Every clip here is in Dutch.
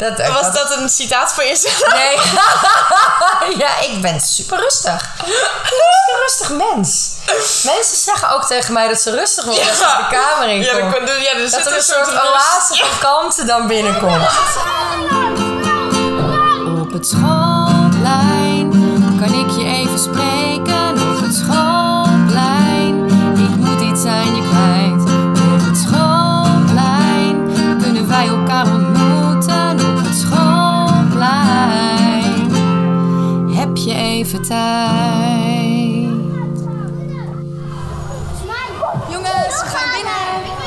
Dat, Was dat een citaat van jezelf? Nee. ja, ik ben super rustig. Ik ben een rustig mens. Mensen zeggen ook tegen mij dat ze rustig worden als ik de kamer in Ja, dan, ja, er dat er een soort oase van kalmte dan binnenkomt. Op het schoolplein kan ik je even spreken. Even tijd. Jongens, we gaan binnen.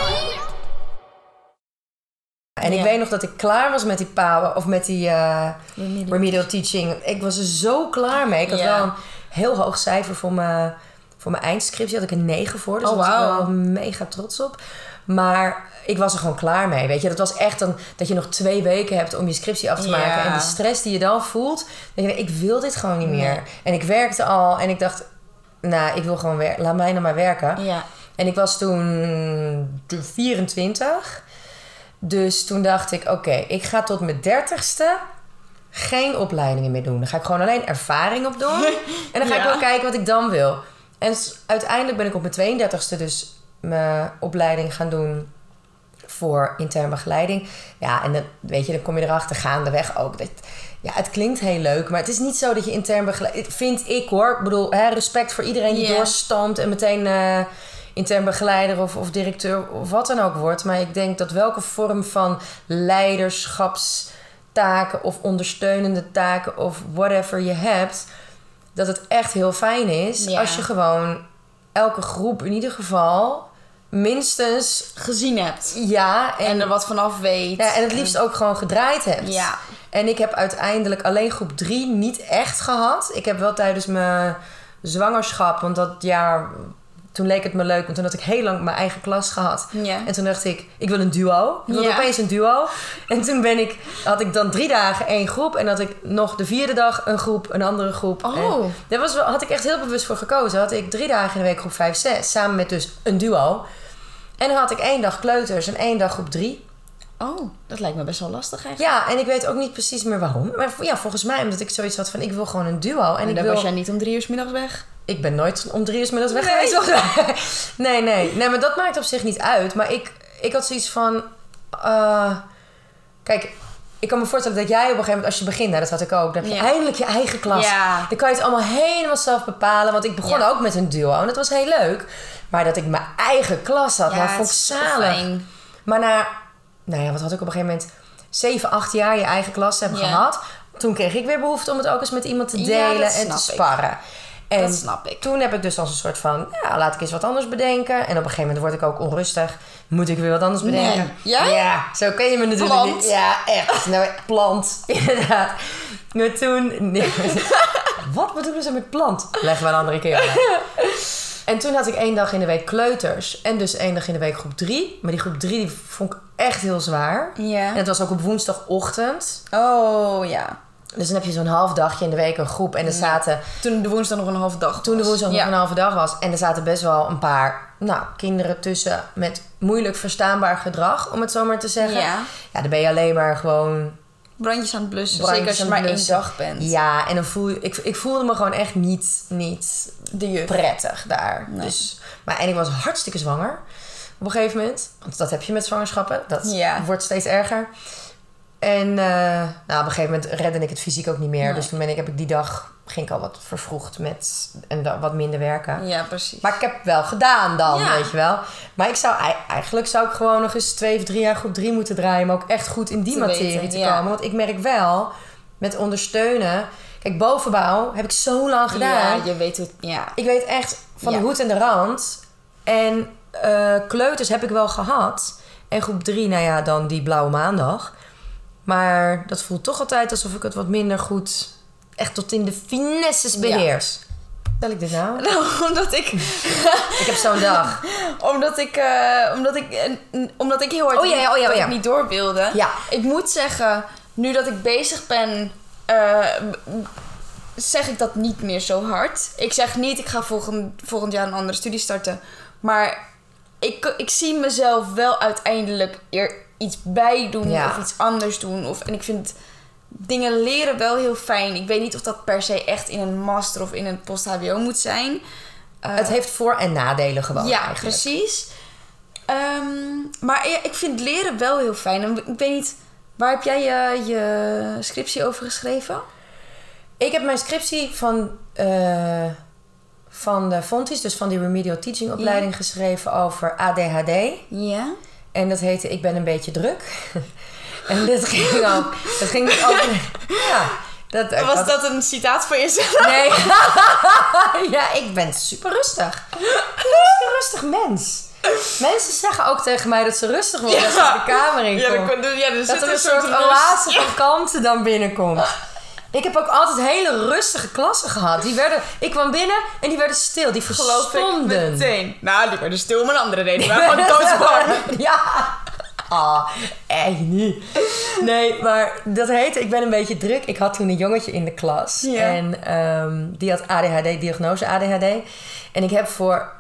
En ik weet nog dat ik klaar was met die power of met die eh, remedial. teaching. Ik was er zo klaar mee. Ik had wel een heel hoog cijfer voor mijn, voor mijn eindscriptie. Had ik een 9 voor. Dus Oh, daar was ik wel mega trots op. Maar ik was er gewoon klaar mee. Weet je, dat was echt dan dat je nog twee weken hebt om je scriptie af te Ja. maken. En die stress die je dan voelt. Dat je ik wil dit gewoon niet meer. En ik werkte al en ik dacht, nou, ik wil gewoon werken. Laat mij nou maar werken. Ja. En ik was toen de 24. Dus toen dacht ik, oké, ik ga tot mijn dertigste geen opleidingen meer doen. Dan ga ik gewoon alleen ervaring opdoen. En dan ga ik wel kijken wat ik dan wil. En uiteindelijk ben ik op mijn 32ste dus mijn opleiding gaan doen voor interne begeleiding. Ja, en dan, weet je, dan kom je erachter gaandeweg ook. Dat, ja, het klinkt heel leuk, maar het is niet zo dat je intern begeleiding... Vind ik hoor. Ik bedoel, hè, respect voor iedereen die Ja. doorstamt en meteen eh, intern begeleider of, of directeur of wat dan ook wordt. Maar ik denk dat welke vorm van leiderschapstaken of ondersteunende taken of whatever je hebt... dat het echt heel fijn is Ja. als je gewoon elke groep in ieder geval minstens Gezien hebt. ja en, En er wat vanaf weet. ja, en het liefst ook gewoon gedraaid hebt. Ja. En ik heb uiteindelijk alleen groep 3 niet echt gehad. Ik heb wel tijdens mijn zwangerschap, want dat jaar, toen leek het me leuk, want toen had ik heel lang mijn eigen klas gehad. En toen dacht ik, ik wil een duo. Ik Ja. opeens een duo. En toen ben ik, had ik dan drie dagen één groep. En had ik nog de vierde dag een groep, een andere groep. Oh. En daar was had ik echt heel bewust voor gekozen. Had ik drie dagen in de week groep 5, 6. Samen met dus een duo. En dan had ik één dag kleuters en één dag groep 3. Oh, dat lijkt me best wel lastig eigenlijk. Ja, en ik weet ook niet precies meer waarom. Maar ja, volgens mij omdat ik zoiets had van... ik wil gewoon een duo. En En ik, wil, was jij niet om drie uur 's middags weg. Ik ben nooit om drie uur middags weg Nee. geweest. nee, nee. Nee, maar dat maakt op zich niet uit. Maar ik, ik had zoiets van... eh, kijk, ik kan me voorstellen dat jij op een gegeven moment... als je begint, nou, dat had ik ook... dan heb je Ja. eindelijk je eigen klas. Ja. Dan kan je het allemaal helemaal zelf bepalen. Want ik begon Ja. ook met een duo. En dat was heel leuk. Maar dat ik mijn eigen klas had, nou, het vond ik zalig. Maar na, nou ja, wat had ik op een gegeven moment? 7, 8 jaar je eigen klas hebben gehad. Toen kreeg ik weer behoefte om het ook eens met iemand te delen dat en te ik. En Dat snap ik. toen heb ik dus als een soort van, ja, laat ik eens wat anders bedenken. En op een gegeven moment word ik ook onrustig. Moet ik weer wat anders bedenken? Nee. Ja, zo ken je me natuurlijk Plant. niet. Ja, echt. Nou, plant, inderdaad. Maar toen... Nee. wat bedoelen ze met plant? Leggen we een andere keer uit. En toen had ik één dag in de week kleuters. En dus één dag in de week groep drie. Maar die groep drie die vond ik echt heel zwaar. Ja. En het was ook op woensdagochtend. Oh, ja. Dus dan heb je zo'n half dagje in de week een groep. En er zaten, Toen de woensdag nog een halve dag toen de was. woensdag nog een halve dag was. En er zaten best wel een paar nou, kinderen tussen met moeilijk verstaanbaar gedrag. Om het zo maar te zeggen. Ja. Ja, dan ben je alleen maar gewoon Brandjes aan het blussen. brandjes Zeker als je maar één dag bent. Ja, en dan voel je... Ik, ik voelde me gewoon echt niet, niet De prettig daar. Nee. Dus, maar, en ik was hartstikke zwanger op een gegeven moment. Want dat heb je met zwangerschappen. Dat Ja. wordt steeds erger. En eh, nou, op een gegeven moment redde ik het fysiek ook niet meer. Nee. Dus toen ben ik, heb ik die dag... ging ik al wat vervroegd met en wat minder werken. Ja, precies. Maar ik heb het wel gedaan dan, Ja. weet je wel. Maar ik zou, ei- eigenlijk zou ik gewoon nog eens twee of drie jaar groep drie moeten draaien. Maar ook echt goed in die Te materie weten, te ja. komen. Want ik merk wel, met ondersteunen... Kijk, bovenbouw heb ik zo lang gedaan. Ja, je weet het... Ja. Ik weet echt van Ja. de hoed en de rand. En eh, kleuters heb ik wel gehad. En groep drie, nou ja, dan die blauwe maandag. Maar dat voelt toch altijd alsof ik het wat minder goed... echt tot in de finesses beheers. Tel ik dit nou? Nou, omdat ik... Ik heb zo'n dag. omdat ik... eh, omdat ik... eh, omdat ik heel hard... Oh ja, ja, oh ja, oh ja. niet door wilde. Ja. Ik moet zeggen... Nu dat ik bezig ben... eh, zeg ik dat niet meer zo hard. Ik zeg niet, ik ga volgend, volgend jaar een andere studie starten. Maar ik, ik zie mezelf wel uiteindelijk eer, iets bij doen Ja. of iets anders doen. Of, en ik vind dingen leren wel heel fijn. Ik weet niet of dat per se echt in een master of in een post-HBO moet zijn. Eh, Het heeft voor- en nadelen gewoon ja, eigenlijk. precies. Ehm, maar ik vind leren wel heel fijn. En ik weet niet, waar heb jij je, je scriptie over geschreven? Ik heb mijn scriptie van, eh, van de Fontis, dus van die remedial teaching opleiding, geschreven over ADHD. Ja. En dat heette Ik ben een beetje druk. en dit ging ook. Dat ging dus over. Ja, dat, Was had- dat een citaat van jezelf? Nee. ja, ik ben super rustig. Ik ben een rustig mens. Mensen zeggen ook tegen mij dat ze rustig worden als Ja. ik de kamer in Ja, kom. ja, er dat zit er een soort oase van kalmte dan binnenkomt. Ik heb ook altijd hele rustige klassen gehad. Die werden, ik kwam binnen en die werden stil. Die verstonden. meteen. Nou, die werden stil om een andere reden. Maar gewoon ja. Ah, echt niet. Nee, maar dat heette Ik ben een beetje druk. Ik had toen een jongetje in de klas. Ja. En ehm, die had ADHD, diagnose ADHD. En ik heb voor,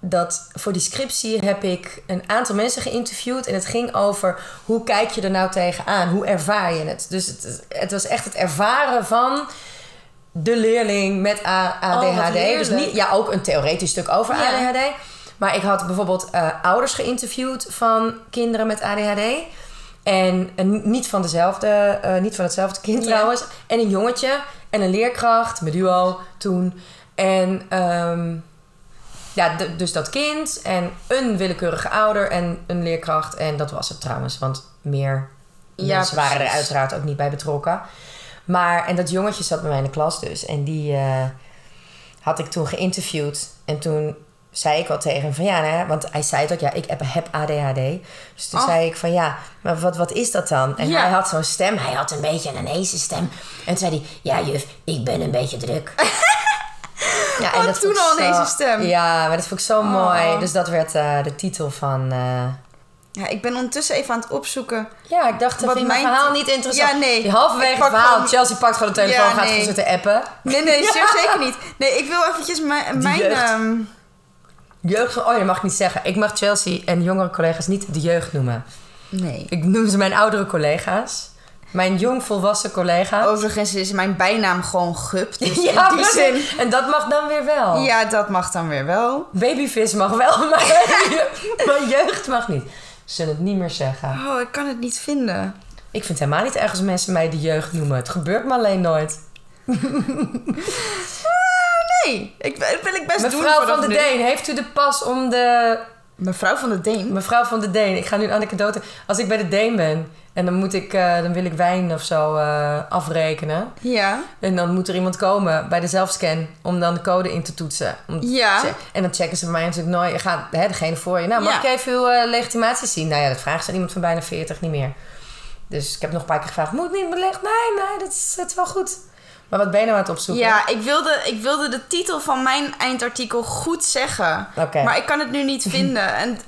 dat, voor die scriptie heb ik een aantal mensen geïnterviewd. En het ging over hoe kijk je er nou tegenaan? Hoe ervaar je het? Dus het, het was echt het ervaren van de leerling met ADHD. dus heerlijk. niet, ja, ook een theoretisch stuk over Ja. ADHD. Maar ik had bijvoorbeeld eh, ouders geïnterviewd van kinderen met ADHD. En, niet, van dezelfde, eh, niet van hetzelfde kind Ja. trouwens. En een jongetje en een leerkracht, mijn duo toen. En ehm, ja, dus dat kind en een willekeurige ouder en een leerkracht. En dat was het trouwens, want meer Ja, mensen waren er uiteraard ook niet bij betrokken. Maar, en dat jongetje zat bij mij in de klas dus. En die eh, had ik toen geïnterviewd. En toen zei ik al tegen hem van ja, nou ja, want hij zei het ook, ja, ik heb, heb ADHD. Dus toen Oh. zei ik van ja, maar wat, wat is dat dan? En Ja. hij had zo'n stem, hij had een beetje een heese stem. En toen zei hij, ja juf, ik ben een beetje druk. ja, Oh, toen vond ik al zo- heese stem. Ja, maar dat vond ik zo Oh. mooi. Dus dat werd eh, de titel van... eh, Ja, ik ben ondertussen even aan het opzoeken. ja, ik dacht, dat vind mijn verhaal niet interessant. Ja, nee. Die halverwege het verhaal, gewoon- Chelsea pakt gewoon de telefoon, Ja, gaat gewoon zitten appen. Nee, nee, zeker niet. Nee, ik wil eventjes mijn... mijn jeugd. ehm, Jeugd van, oh je mag ik niet zeggen. Ik mag Chelsea en jongere collega's niet de jeugd noemen. nee. Ik noem ze mijn oudere collega's. Mijn jong volwassen collega's. Overigens is mijn bijnaam gewoon Gup. Dus ja, in die zin... En dat mag dan weer wel. Ja, dat mag dan weer wel. Babyvis mag wel, maar, jeugd mag niet. Ze zullen het niet meer zeggen. Oh, ik kan het niet vinden. Ik vind het helemaal niet erg als mensen mij de jeugd noemen. Het gebeurt me alleen nooit. Nee, ik, dat wil ik best doen Mevrouw van de nu. Deen, heeft u de pas om de... Mevrouw van de Deen? Mevrouw van de Deen, ik ga nu een anekdote... Als ik bij de Deen ben en dan, moet ik, eh, dan wil ik wijn of zo eh, afrekenen... Ja. En dan moet er iemand komen bij de zelfscan om dan de code in te toetsen. Om Ja. te- En dan checken ze bij mij natuurlijk nooit. Gaat, hè, degene voor je. Nou, mag Ja. ik even uw eh, legitimatie zien? Nou ja, dat vraagt ze aan iemand van bijna 40 niet meer. Dus ik heb nog een paar keer gevraagd: moet niet belegd? Nee, nee, dat is, dat is wel goed. Maar wat ben je nou aan het opzoeken? Ja, ik wilde, ik wilde de titel van mijn eindartikel goed zeggen. Maar ik kan het nu niet vinden. En,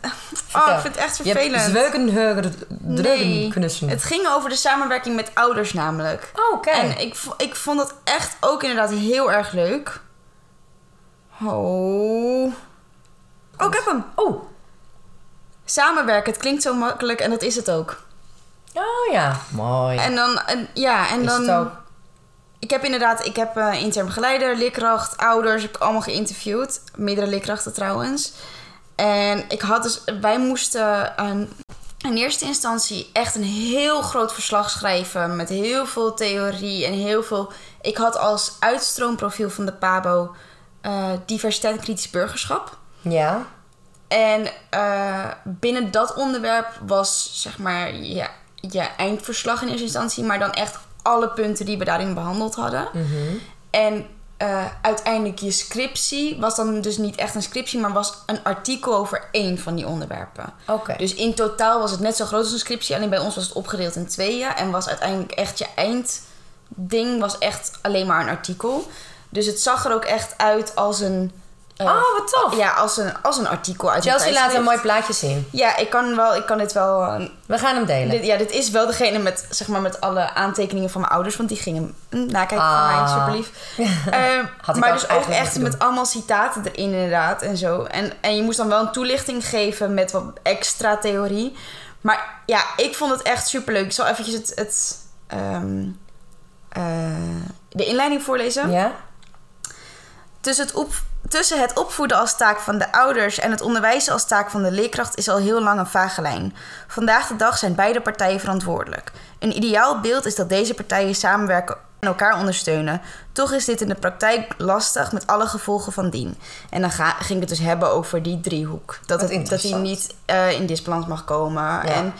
oh, ik vind het echt Je hebt vervelend. zweukenheugen, Nee, dreugenknussen. het ging over de samenwerking met ouders namelijk. Oh, oké. En ik, ik vond dat echt ook inderdaad heel erg leuk. Oh. Oh, ik heb hem. Oh. Samenwerken, het klinkt zo makkelijk en dat is het ook. Oh ja, mooi. En dan, en, ja, en is dan... Ik heb inderdaad, ik heb eh intern begeleider, leerkracht, ouders, heb ik allemaal geïnterviewd. Meerdere leerkrachten trouwens. En ik had dus, wij moesten een, in eerste instantie echt een heel groot verslag schrijven. Met heel veel theorie en heel veel. Ik had als uitstroomprofiel van de PABO eh, diversiteit en kritisch burgerschap. Ja. En eh, binnen dat onderwerp was zeg maar ja, je eindverslag in eerste instantie, maar dan echt alle punten die we daarin behandeld hadden. Mhm. En eh, uiteindelijk je scriptie was dan dus niet echt een scriptie, maar was een artikel over één van die onderwerpen. Oké. Dus in totaal was het net zo groot als een scriptie, alleen bij ons was het opgedeeld in tweeën en was uiteindelijk echt je eindding was echt alleen maar een artikel. Dus het zag er ook echt uit als een oh, wat tof. ja, als een, als een artikel uit Chelsea laat een mooi plaatje zien. Ja, ik kan, wel, ik kan dit wel... eh, We gaan hem delen. dit, ja, dit is wel degene met, zeg maar, met alle aantekeningen van mijn ouders. Want die gingen nakijken van Ah. mij, super lief. Eh, Had ik maar dus ook echt met allemaal citaten erin inderdaad en zo. En, en je moest dan wel een toelichting geven met wat extra theorie. Maar ja, ik vond het echt superleuk. Ik zal eventjes het, het, ehm, eh, de inleiding voorlezen. Ja? Tussen het, op, tussen het opvoeden als taak van de ouders en het onderwijzen als taak van de leerkracht is al heel lang een vage lijn. Vandaag de dag zijn beide partijen verantwoordelijk. Een ideaal beeld is dat deze partijen samenwerken en elkaar ondersteunen. Toch is dit in de praktijk lastig met alle gevolgen van dien. En dan ga, ging ik het dus hebben over die driehoek. Dat, het, dat die niet eh, in disbalans mag komen. En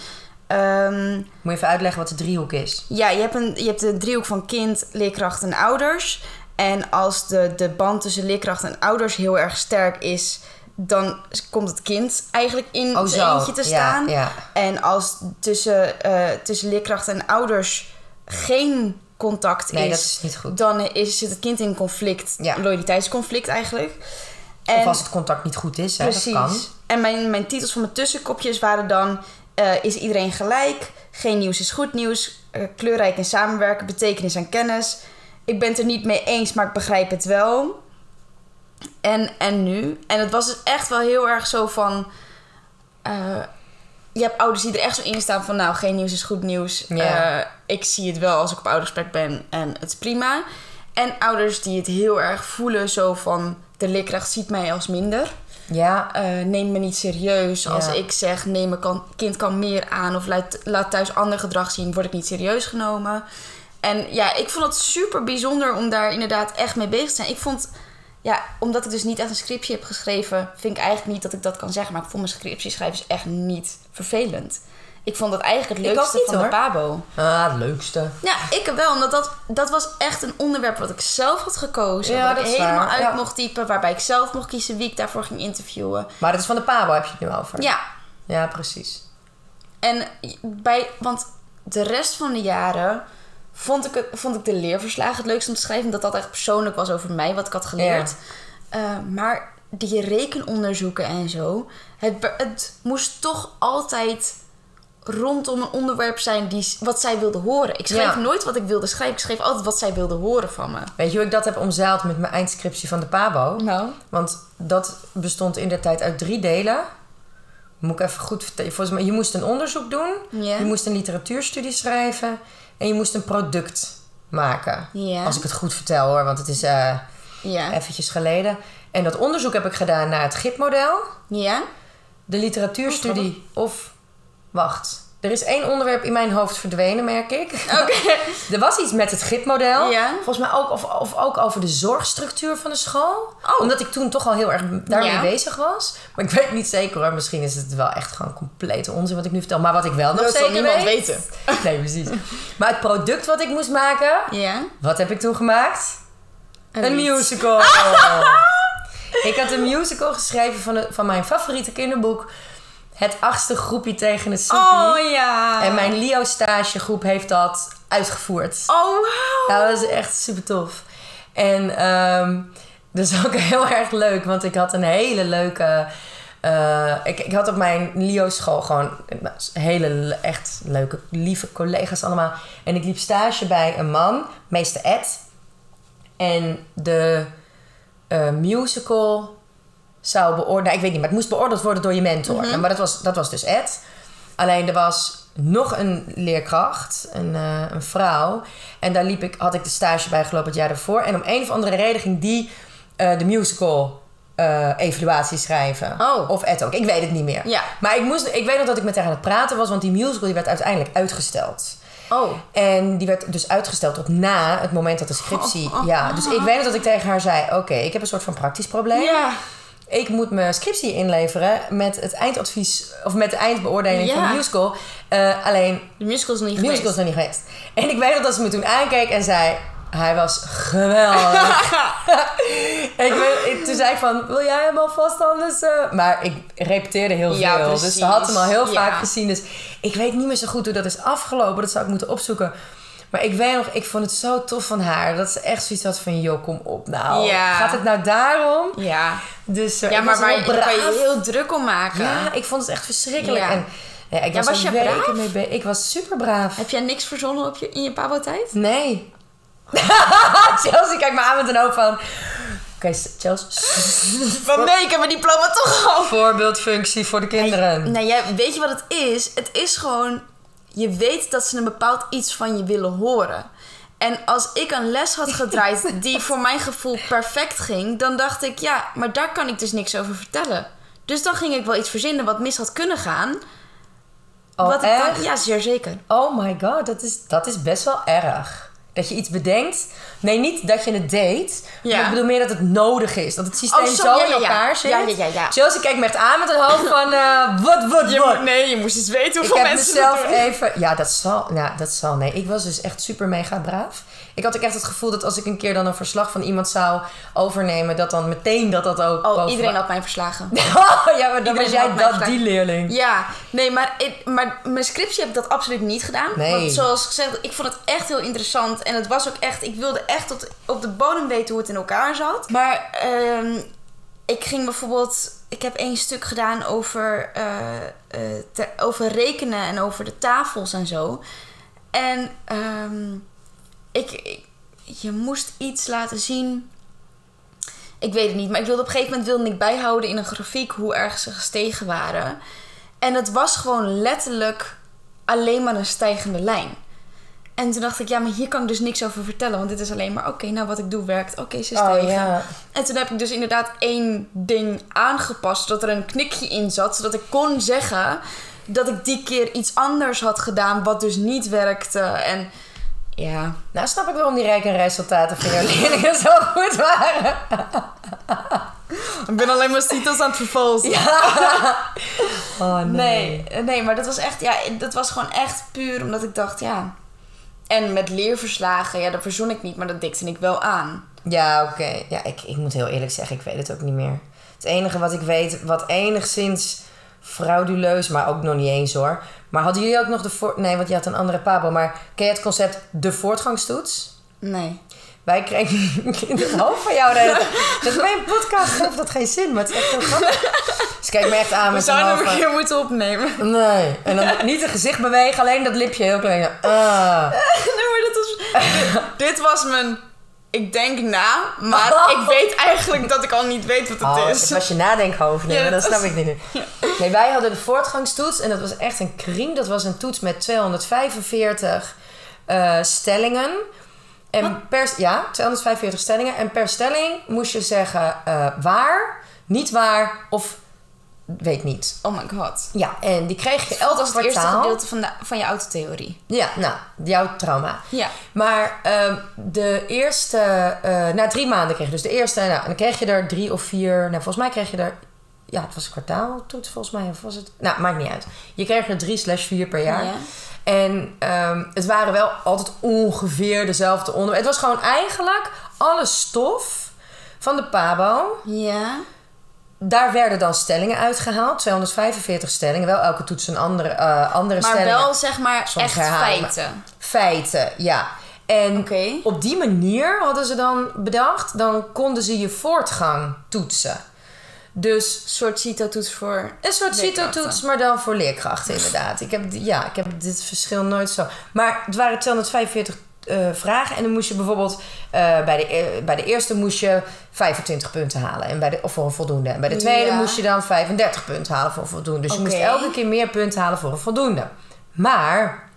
ehm, Moet je even uitleggen wat de driehoek is? ja, je hebt, een, je hebt de driehoek van kind, leerkracht en ouders. En als de, de band tussen leerkracht en ouders heel erg sterk is, dan komt het kind eigenlijk in Oh, eentje te staan. ja. En als tussen, eh, tussen leerkracht en ouders geen contact Nee, is, dat is niet goed. dan is, zit het kind in conflict, Ja. loyaliteitsconflict eigenlijk. Of als het contact niet goed is, hè, Precies. dat kan. En mijn, mijn titels van mijn tussenkopjes waren dan... eh, is iedereen gelijk? Geen nieuws is goed nieuws. eh, kleurrijk in samenwerken. Betekenis en kennis. Ik ben het er niet mee eens, maar ik begrijp het wel. En, en nu? En het was dus echt wel heel erg zo van... eh, je hebt ouders die er echt zo in staan van... Nou, geen nieuws is goed nieuws. Ja. Eh, ik zie het wel als ik op oudergesprek ben en het is prima. En ouders die het heel erg voelen zo van... De leerkracht ziet mij als minder Ja, eh, neem me niet serieus. Als ik zeg, neem mijn kind kan meer aan of laat, laat thuis ander gedrag zien, word ik niet serieus genomen. En ja, ik vond het super bijzonder om daar inderdaad echt mee bezig te zijn. Ik vond, ja, omdat ik dus niet echt een scriptie heb geschreven, vind ik eigenlijk niet dat ik dat kan zeggen. Maar ik vond mijn scriptie schrijven is echt niet vervelend. Ik vond dat eigenlijk het leukste niet, van de. Pabo. ah, het leukste. Ja, ik wel. Omdat dat, dat was echt een onderwerp wat ik zelf had gekozen. Ja, wat dat ik is helemaal waar. uit Ja. mocht typen. Waarbij ik zelf mocht kiezen wie ik daarvoor ging interviewen. Maar dat is van de Pabo heb je het nu over. Ja, Ja, precies. En bij, want de rest van de jaren vond ik, vond ik de leerverslagen het leukst om te schrijven. Omdat dat echt persoonlijk was over mij, wat ik had geleerd. Eh, maar die rekenonderzoeken en zo. Het, het moest toch altijd rondom een onderwerp zijn die, wat zij wilde horen. Ik schreef Ja. nooit wat ik wilde schrijven. Ik schreef altijd wat zij wilde horen van me. Weet je hoe ik dat heb omzeild met mijn eindscriptie van de Pabo? Nou. Want dat bestond in der tijd uit drie delen. Moet ik even goed vertellen. Volgens mij, je moest een onderzoek doen. Je moest een literatuurstudie schrijven. En je moest een product maken. Ja. Als ik het goed vertel hoor, want het is eh Ja. eventjes geleden. En dat onderzoek heb ik gedaan naar het GIP-model. Ja? De literatuurstudie of... Wacht. Er is één onderwerp in mijn hoofd verdwenen, merk ik. Oké. Er was iets met het GIP-model. Ja. Volgens mij ook, of, of ook over de zorgstructuur van de school. Oh. Omdat ik toen toch al heel erg daarmee Ja. bezig was. Maar ik weet niet zeker hoor. Misschien is het wel echt gewoon complete onzin wat ik nu vertel. Maar wat ik wel nog Dat zal zeker niemand weet... weten. Nee, precies. Maar het product wat ik moest maken... Ja? Wat heb ik toen gemaakt? Een, lied. musical. ik had een musical geschreven van, de, van mijn favoriete kinderboek. Het achtste groepje tegen het soepie. Oh ja. En mijn Leo stagegroep heeft dat uitgevoerd. Oh wow. Ja, dat was echt super tof. En ehm dat is ook heel erg leuk, want ik had een hele leuke. eh, ik, ik had op mijn Leo-school gewoon nou, hele le- echt leuke, lieve collega's allemaal. En ik liep stage bij een man, meester Ed. En de eh, musical zou beoordeeld... Nou, ik weet niet, maar het moest beoordeeld worden door je mentor. Maar dat was, dat was dus Ed. Alleen er was nog een leerkracht, een, eh, een vrouw. En daar liep ik, had ik de stage bij gelopen het jaar daarvoor. En om een of andere reden ging die eh, de musical eh, evaluatie schrijven. Oh. Of Ed ook, ik weet het niet meer. Ja. Maar ik, moest, ik weet nog dat ik met haar aan het praten was, want die musical die werd uiteindelijk uitgesteld. Oh. En die werd dus uitgesteld tot na het moment dat de scriptie... Ja, dus ik weet nog dat ik tegen haar zei... Oké, ik heb een soort van praktisch probleem. Ja. Ik moet mijn scriptie inleveren met het eindadvies... of met de eindbeoordeling Ja. van de musical. Eh, alleen, De musical is nog niet de musical is nog niet geweest. En ik weet nog dat ze me toen aankeek en zei... Hij was geweldig. Ik toen zei ik van, wil jij hem alvast anders? eh?" Maar ik repeteerde heel Ja, veel. Dus ze had hem al heel Ja. vaak gezien. Dus ik weet niet meer zo goed hoe dat is afgelopen. Dat zou ik moeten opzoeken. Maar ik weet nog, ik vond het zo tof van haar. Dat ze echt zoiets had van, joh, kom op nou. Ja. Gaat het nou daarom? Ja. Dus eh, Ja, maar waar kan je heel druk om maken. Ja, ik vond het echt verschrikkelijk. Ja. En ja, ik was, was je braaf? mee bezig. Ik was super braaf. Heb jij niks verzonnen op je, in je pabo-tijd? Nee. Chelsea kijkt me aan met een hoofd van... Oké, Chels. Van nee, ik heb mijn diploma toch al. Voorbeeldfunctie voor de kinderen. Nee, jij, weet je wat het is? Het is gewoon, je weet dat ze een bepaald iets van je willen horen. En als ik een les had gedraaid die voor mijn gevoel perfect ging, dan dacht ik, ja, maar daar kan ik dus niks over vertellen. Dus dan ging ik wel iets verzinnen wat mis had kunnen gaan. Oh, wat ik ja, zeer zeker. Oh my god, dat is, dat is best wel erg. Dat je iets bedenkt. Nee, niet dat je het deed. Ja. Maar ik bedoel meer dat het nodig is. Dat het systeem Oh, zo, zo ja, in ja, ja. elkaar zit. Ja, ja, ja. Chelsea kijkt me echt aan met een hoofd van... eh wat, wat, wat? nee, je moest eens weten Ik hoeveel heb mensen mezelf dat doen. even... Ja, dat zal... Nou, dat zal... Nee, ik was dus echt super mega braaf. Ik had ook echt het gevoel dat als ik een keer dan een verslag van iemand zou overnemen... dat dan meteen dat dat ook... Oh, boven- iedereen had mij verslagen. Ja, maar dan was jij dat, die leerling. Ja, nee, maar, ik, maar mijn scriptie heb ik dat absoluut niet gedaan. Nee. Want zoals gezegd, ik vond het echt heel interessant. En het was ook echt, ik wilde echt tot, op de bodem weten hoe het in elkaar zat. Maar ehm, ik ging bijvoorbeeld, ik heb één stuk gedaan over, eh, eh, te- over rekenen en over de tafels en zo. En ehm, ik, ik- je moest iets laten zien. Ik weet het niet, maar ik wilde op een gegeven moment wilde ik bijhouden in een grafiek hoe erg ze gestegen waren. En het was gewoon letterlijk alleen maar een stijgende lijn. En toen dacht ik, ja, maar hier kan ik dus niks over vertellen. Want dit is alleen maar, oké, nou wat ik doe werkt. Oké, ze Oh stijgen. ja. En toen heb ik dus inderdaad één ding aangepast. Zodat er een knikje in zat. Zodat ik kon zeggen dat ik die keer iets anders had gedaan. Wat dus niet werkte. En ja. Nou snap ik waarom die rekenresultaten van jouw leerlingen zo goed waren. Ik ben alleen maar titels aan het vervalsen. Oh Nee, nee, maar dat was echt, ja, dat was gewoon echt puur omdat ik dacht, ja. En met leerverslagen, ja, dat verzon ik niet, maar dat dikte ik wel aan. Ja, oké. Ja, ik, ik moet heel eerlijk zeggen, ik weet het ook niet meer. Het enige wat ik weet, wat enigszins frauduleus, maar ook nog niet eens hoor. Maar hadden jullie ook nog de voor... Nee, want je had een andere pabo. Maar ken je het concept de voortgangstoets? Nee. Wij kregen in het hoofd van jou. tijd. Dat is bij een podcast heeft dat geen zin, maar het is echt heel grappig. Dus kijk me echt aan We met zo'n zouden hoofd hem een keer moeten opnemen. Nee. En dan niet het gezicht bewegen, alleen dat lipje heel klein. Ah. nee, maar dat was... dit was mijn... Ik denk na, maar ik weet eigenlijk dat ik al niet weet wat het Oh, is. was je nadenkhoofd. Nee, Ja, dat snap ik niet nu. Nee, wij hadden de voortgangstoets en dat was echt een kriem. Dat was een toets met 245 eh, stellingen. En per, ja, 245 stellingen. En per stelling moest je zeggen eh, waar, niet waar of weet niet. Oh my god. Ja, en die kreeg je Dat elk was het eerste kwartaal. gedeelte van, de, van je autotheorie. Ja, nou, jouw trauma. Ja. Maar ehm, de eerste, eh, na drie maanden kreeg je dus de eerste, nou, en dan kreeg je er drie of vier, nou volgens mij kreeg je er, ja, het was een kwartaaltoets volgens mij, of was het, nou, maakt niet uit. Je kreeg er drie slash vier per jaar. Ja. En ehm, het waren wel altijd ongeveer dezelfde onderwerpen. Het was gewoon eigenlijk alle stof van de PABO. Ja. Daar werden dan stellingen uitgehaald, 245 stellingen, wel elke toets een andere, eh, andere Maar stellingen. wel, zeg maar, Soms echt herhalen, feiten. Feiten, ja. En op die manier hadden ze dan bedacht, dan konden ze je voortgang toetsen. Dus Een soort CITO-toets voor... een soort. CITO-toets, maar dan voor leerkrachten inderdaad. Ik heb, ja, ik heb dit verschil nooit zo. Maar het waren 245 eh, vragen. En dan moest je bijvoorbeeld... eh, bij, de, e- bij de eerste moest je 25 punten halen. En bij de, of voor een voldoende. En bij de tweede Ja. moest je dan 35 punten halen voor een voldoende. Dus je moest elke keer meer punten halen voor een voldoende. Maar...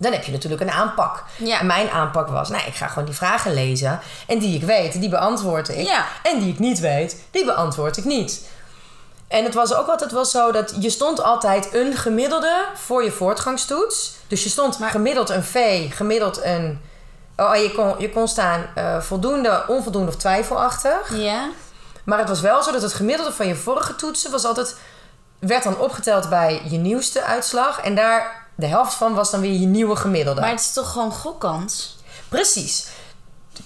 Dan heb je natuurlijk een aanpak. Ja. En mijn aanpak was, nou, ik ga gewoon die vragen lezen. En die ik weet, die beantwoord ik. Ja. En die ik niet weet, die beantwoord ik niet. En het was ook altijd wel zo dat je stond altijd een gemiddelde voor je voortgangstoets. Dus je stond gemiddeld een V, gemiddeld een... Oh, je kon, je kon staan eh, voldoende, onvoldoende of twijfelachtig. Ja. Maar het was wel zo dat het gemiddelde van je vorige toetsen was altijd... werd dan opgeteld bij je nieuwste uitslag. En daar, de helft van was dan weer je nieuwe gemiddelde. Maar het is toch gewoon gokkans? Precies.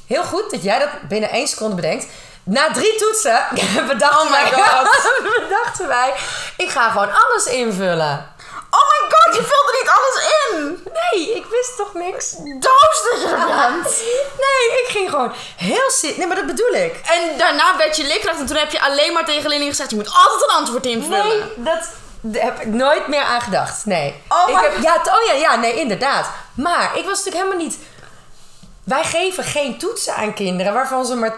Heel goed dat jij dat binnen één seconde bedenkt. Na drie toetsen bedachten, Oh my wij, God. bedachten wij... ik ga gewoon alles invullen. Oh my god, je vulde niet alles in! Nee, ik wist toch niks? Doos dat je bent! Nee, ik ging gewoon heel zin. Nee, maar dat bedoel ik. En daarna werd je leerkracht en toen heb je alleen maar tegen leerlingen gezegd... je moet altijd een antwoord invullen. Nee, dat daar heb ik nooit meer aan gedacht. Nee. Oh ik my heb, ja, oh ja, ja, nee, inderdaad. Maar ik was natuurlijk helemaal niet wij geven geen toetsen aan kinderen waarvan ze maar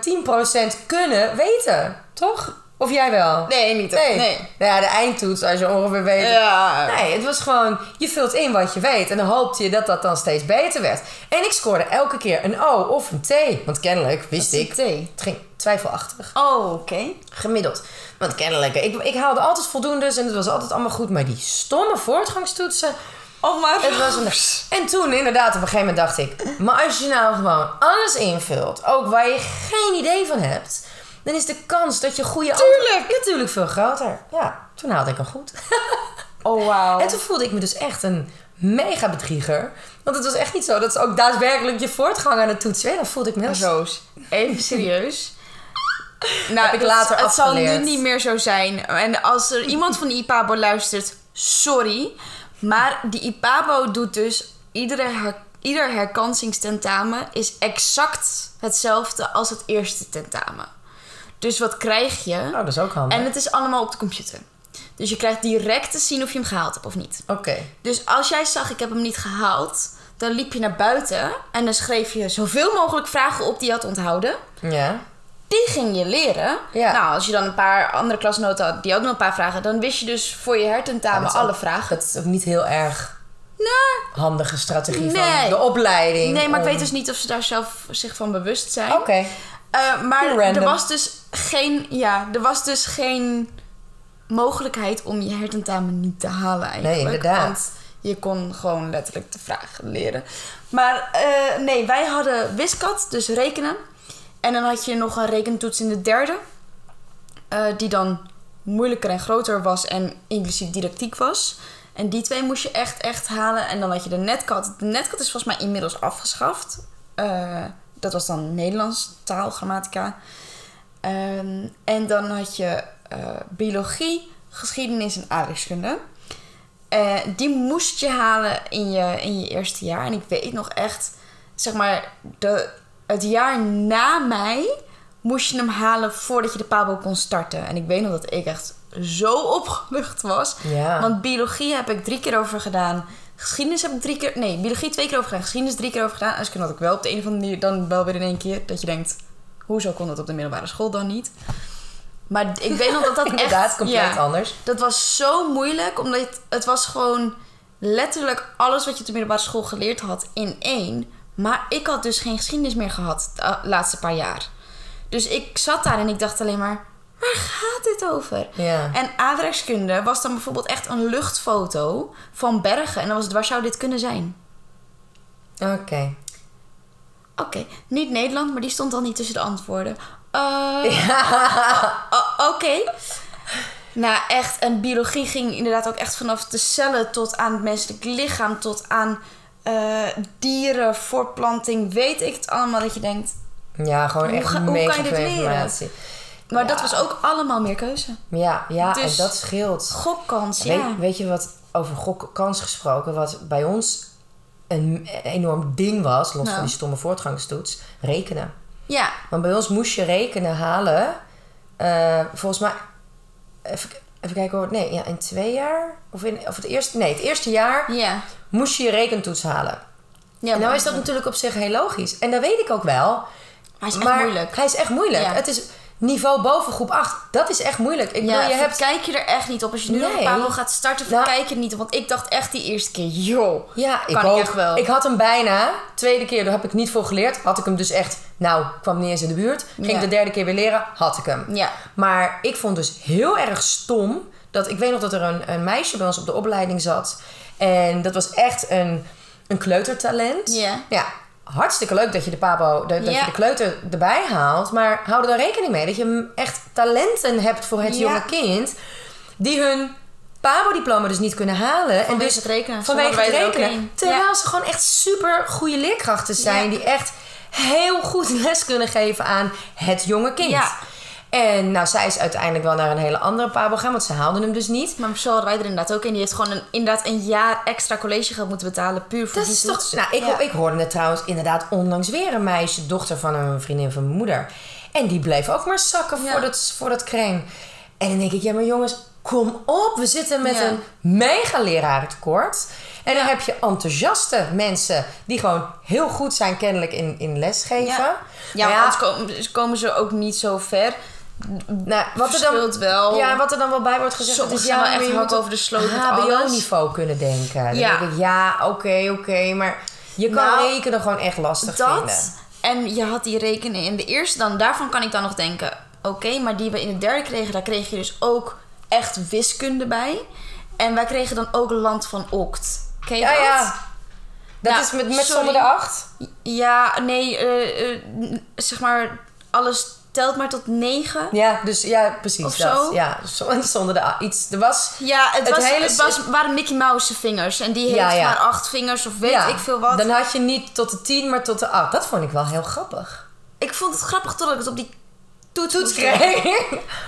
10% kunnen weten. Toch? Of jij wel? Nee, niet Nee. nee. Nou Ja, de eindtoets, als je ongeveer weet. Ja. Nee, het was gewoon, je vult in wat je weet. En dan hoopte je dat dat dan steeds beter werd. En ik scoorde elke keer een O of een T. Want kennelijk wist ik. T? Het ging twijfelachtig. Oh, oké. Gemiddeld. Want kennelijk, ik, ik haalde altijd voldoendes en het was altijd allemaal goed. Maar die stomme voortgangstoetsen, Oh, maar... het was een... En toen inderdaad, op een gegeven moment dacht ik... Maar als je nou gewoon alles invult, ook waar je geen idee van hebt... Dan is de kans dat je goede Tuurlijk. natuurlijk veel groter. Ja, toen haalde ik hem goed. Oh, wauw. En toen voelde ik me dus echt een mega bedrieger. Want het was echt niet zo dat ze ook daadwerkelijk je voortgang aan het toetsen. Ja, dan voelde ik me heel Roos, even serieus. Nou, Heb ik later Het zal nu niet meer zo zijn. En als er iemand van de IPABO luistert, sorry. Maar die IPABO doet dus... Iedere her, ieder herkansingstentamen is exact hetzelfde als het eerste tentamen. Dus wat krijg je? Oh, dat is ook handig. En het is allemaal op de computer. Dus je krijgt direct te zien of je hem gehaald hebt of niet. Oké. Dus als jij zag, ik heb hem niet gehaald... dan liep je naar buiten en dan schreef je zoveel mogelijk vragen op die je had onthouden. Ja. Die ging je leren. Ja. Nou, als je dan een paar andere klasnoten had die ook nog een paar vragen... dan wist je dus voor je hertentamen alle ook- vragen. Dat is ook niet heel erg Nou, handige strategie Nee. van de opleiding. nee, maar ik weet dus niet of ze daar zelf zich van bewust zijn. Oké. Eh, maar Random. er was dus geen... Ja, er was dus geen mogelijkheid om je hertentamen niet te halen eigenlijk. Nee, inderdaad. Want je kon gewoon letterlijk de vragen leren. Maar eh, nee, wij hadden wiskat, dus rekenen. En dan had je nog een rekentoets in de derde. eh, die dan moeilijker en groter was en inclusief didactiek was. En die twee moest je echt, echt halen. En dan had je de netkat. De netkat is volgens mij inmiddels afgeschaft. Eh, dat was dan Nederlands taal, grammatica. Ehm, en dan had je eh, biologie, geschiedenis en aardrijkskunde. Die moest je halen in je, in je eerste jaar. En ik weet nog echt, zeg maar, de, het jaar na mij moest je hem halen voordat je de Pabo kon starten. En ik weet nog dat ik echt zo opgelucht was. Ja. Want biologie heb ik drie keer over gedaan. Geschiedenis heb ik drie keer... Nee, biologie twee keer over gedaan. Geschiedenis drie keer over gedaan. En had ik wel op de een of andere manier dan wel weer in één keer. Dat je denkt, hoezo kon dat op de middelbare school dan niet? Maar ik weet nog dat dat echt... Inderdaad, compleet ja, anders. Dat was zo moeilijk, omdat het, het was gewoon letterlijk alles wat je op de middelbare school geleerd had in één. Maar ik had dus geen geschiedenis meer gehad de uh, laatste paar jaar. Dus ik zat daar en ik dacht alleen maar, waar gaat dit over? Ja. En aardrijkskunde was dan bijvoorbeeld echt een luchtfoto van bergen. En dan was het, waar zou dit kunnen zijn? Oké. Oké, niet Nederland, maar die stond dan niet tussen de antwoorden. Eh, Oké. Nou, echt. En biologie ging inderdaad ook echt vanaf de cellen tot aan het menselijk lichaam, tot aan eh, dieren, voortplanting. Weet ik het allemaal dat je denkt. Ja, gewoon Hoe echt ga- hoe kan je dit leren? informatie. Maar Ja. dat was ook allemaal meer keuze. Ja, ja Dus- en dat scheelt. Gokkans, ja. Weet, weet je wat over gokkans gesproken, wat bij ons een enorm ding was, los Nou. van die stomme voortgangstoets, rekenen. Ja, Want bij ons moest je rekenen halen, eh, volgens mij, even, even kijken hoor, nee, ja, in twee jaar? Of, in, of het eerste, nee, het eerste jaar ja. moest je je rekentoets halen. ja en nou is dat natuurlijk op zich heel logisch. En dat weet ik ook wel. Hij is echt maar moeilijk. Hij is echt moeilijk. Ja. Het is niveau boven groep 8. Dat is echt moeilijk. Ik bedoel, Ja, je hebt kijk je er echt niet op. Als je nu Nee. nog een Pabo gaat starten, Nou- kijk je er niet op. Want ik dacht echt die eerste keer, joh. Ja, ik ik ook. echt wel. Ik had hem bijna. Tweede keer, daar heb ik niet voor geleerd. Had ik hem dus echt, nou, kwam niet eens in de buurt. Ging Ja. ik de derde keer weer leren, had ik hem. Ja. Maar ik vond dus heel erg stom dat ik weet nog dat er een, een meisje bij ons op de opleiding zat. En dat was echt een, een kleutertalent. Ja. Ja, hartstikke leuk dat je de pabo, de- dat je de kleuter erbij haalt. Maar hou er dan rekening mee dat je echt talenten hebt voor het Ja. jonge kind. Die hun pabo-diploma dus niet kunnen halen. en Vanwege dus het rekenen. Vanwege het er rekenen. Terwijl Ja. ze gewoon echt super goede leerkrachten zijn. Die echt heel goed les kunnen geven aan het jonge kind. Ja. En nou, zij is uiteindelijk wel naar een hele andere pabo gaan. Want ze haalden hem dus niet. Maar zo hadden wij er inderdaad ook in. Die heeft gewoon een, inderdaad een jaar extra collegegeld moeten betalen. Puur voor Dat die is toch... Nou, ik, Ja. ik hoorde het trouwens inderdaad onlangs weer een meisje, dochter van een vriendin van mijn moeder. En die bleef ook maar zakken Ja. voor, dat, voor dat crème. En dan denk ik, ja, maar jongens, kom op, we zitten met Ja. een mega lerarentekort. En dan heb je enthousiaste mensen die gewoon heel goed zijn kennelijk in, in lesgeven. Ja, ja, Maar anders komen, komen ze ook niet zo ver. Nou, wat er dan, wel. ja, wat er dan wel bij wordt gezegd, is ja, wel echt over de sloot. HBO-niveau kunnen denken. Dan Ja. denk ik, ja, oké, oké, maar je kan Nou, rekenen gewoon echt lastig dat. vinden. En je had die rekenen in de eerste, dan, daarvan kan ik dan nog denken: oké, maar die we in de derde kregen, daar kreeg je dus ook echt wiskunde bij. En wij kregen dan ook Land van Oct. Ken je Ja, dat? ja. Dat Nou, is met, met de acht? Ja, nee, eh, eh, zeg maar, alles telt maar tot negen. Ja, dus ja, precies Of dat. zo? Ja, zo- zonder de a- iets. Er was... Ja, het, Het was, hele het was, waren Mickey Mouse vingers. En die heeft Ja, ja. maar acht vingers of weet ja, ik veel wat. Dan had je niet tot de tien, maar tot de acht. Dat vond ik wel heel grappig. Ik vond het grappig totdat ik het op die toets, Toets kreeg.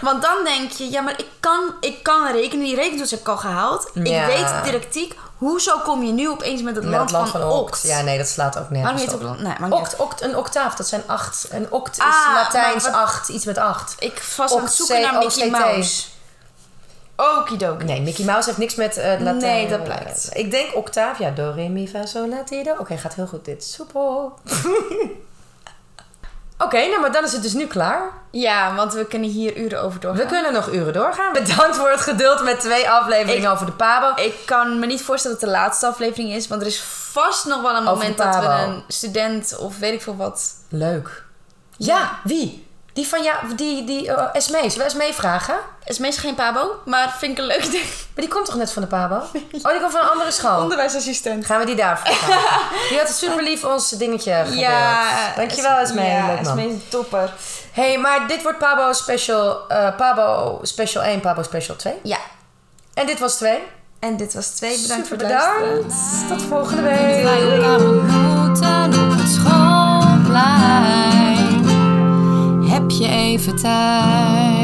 Want dan denk je, ja, maar ik kan, ik kan rekenen. Die rekentoets heb ik al gehaald. Ik weet de didactiek. Hoezo kom je nu opeens met het Met land, het land van, van Oct? Oct. Ja, nee, dat slaat ook nergens het op. Nee, maar niet Oct, oct, een octaaf, dat zijn acht. Een oct is Ah, Latijns wat- acht, iets met acht. Ik was aan het Oct, zoeken naar Mickey. Mouse. Okidoki. Nee, Mickey Mouse heeft niks met eh Latijn. Nee, dat blijkt. Ik denk octaaf, ja, do, re, mi, fa, sol, la, ti, do. Oké, gaat heel goed dit. Soepel. Oké, nou, maar dan is het dus nu klaar. Ja, want we kunnen hier uren over doorgaan. We kunnen nog uren doorgaan. Bedankt voor het geduld met twee afleveringen Ik- over de Pabo. Ik kan me niet voorstellen dat het de laatste aflevering is. Want er is vast nog wel een Over moment dat we een student of weet ik veel wat... Leuk. Ja, wie? Die van ja, die, die uh, Esmee. Zullen we Esmee vragen? is meestal geen pabo, maar vind ik een leuk ding. Maar die komt toch net van de Pabo? Oh, die komt van een andere school. Onderwijsassistent. Gaan we die daar vragen? Die had super lief ons dingetje gedeeld. Ja. Dankjewel Esmee. Ja, man. Esmee is een topper. hey, maar dit wordt Pabo Special, eh, Pabo Special 1, Pabo Special 2. Ja. En dit was 2. En dit was twee. Bedankt Super voor het luisteren. bedankt. Tot volgende week. Wij elkaar ontmoeten op het schoolplein. Heb je even tijd?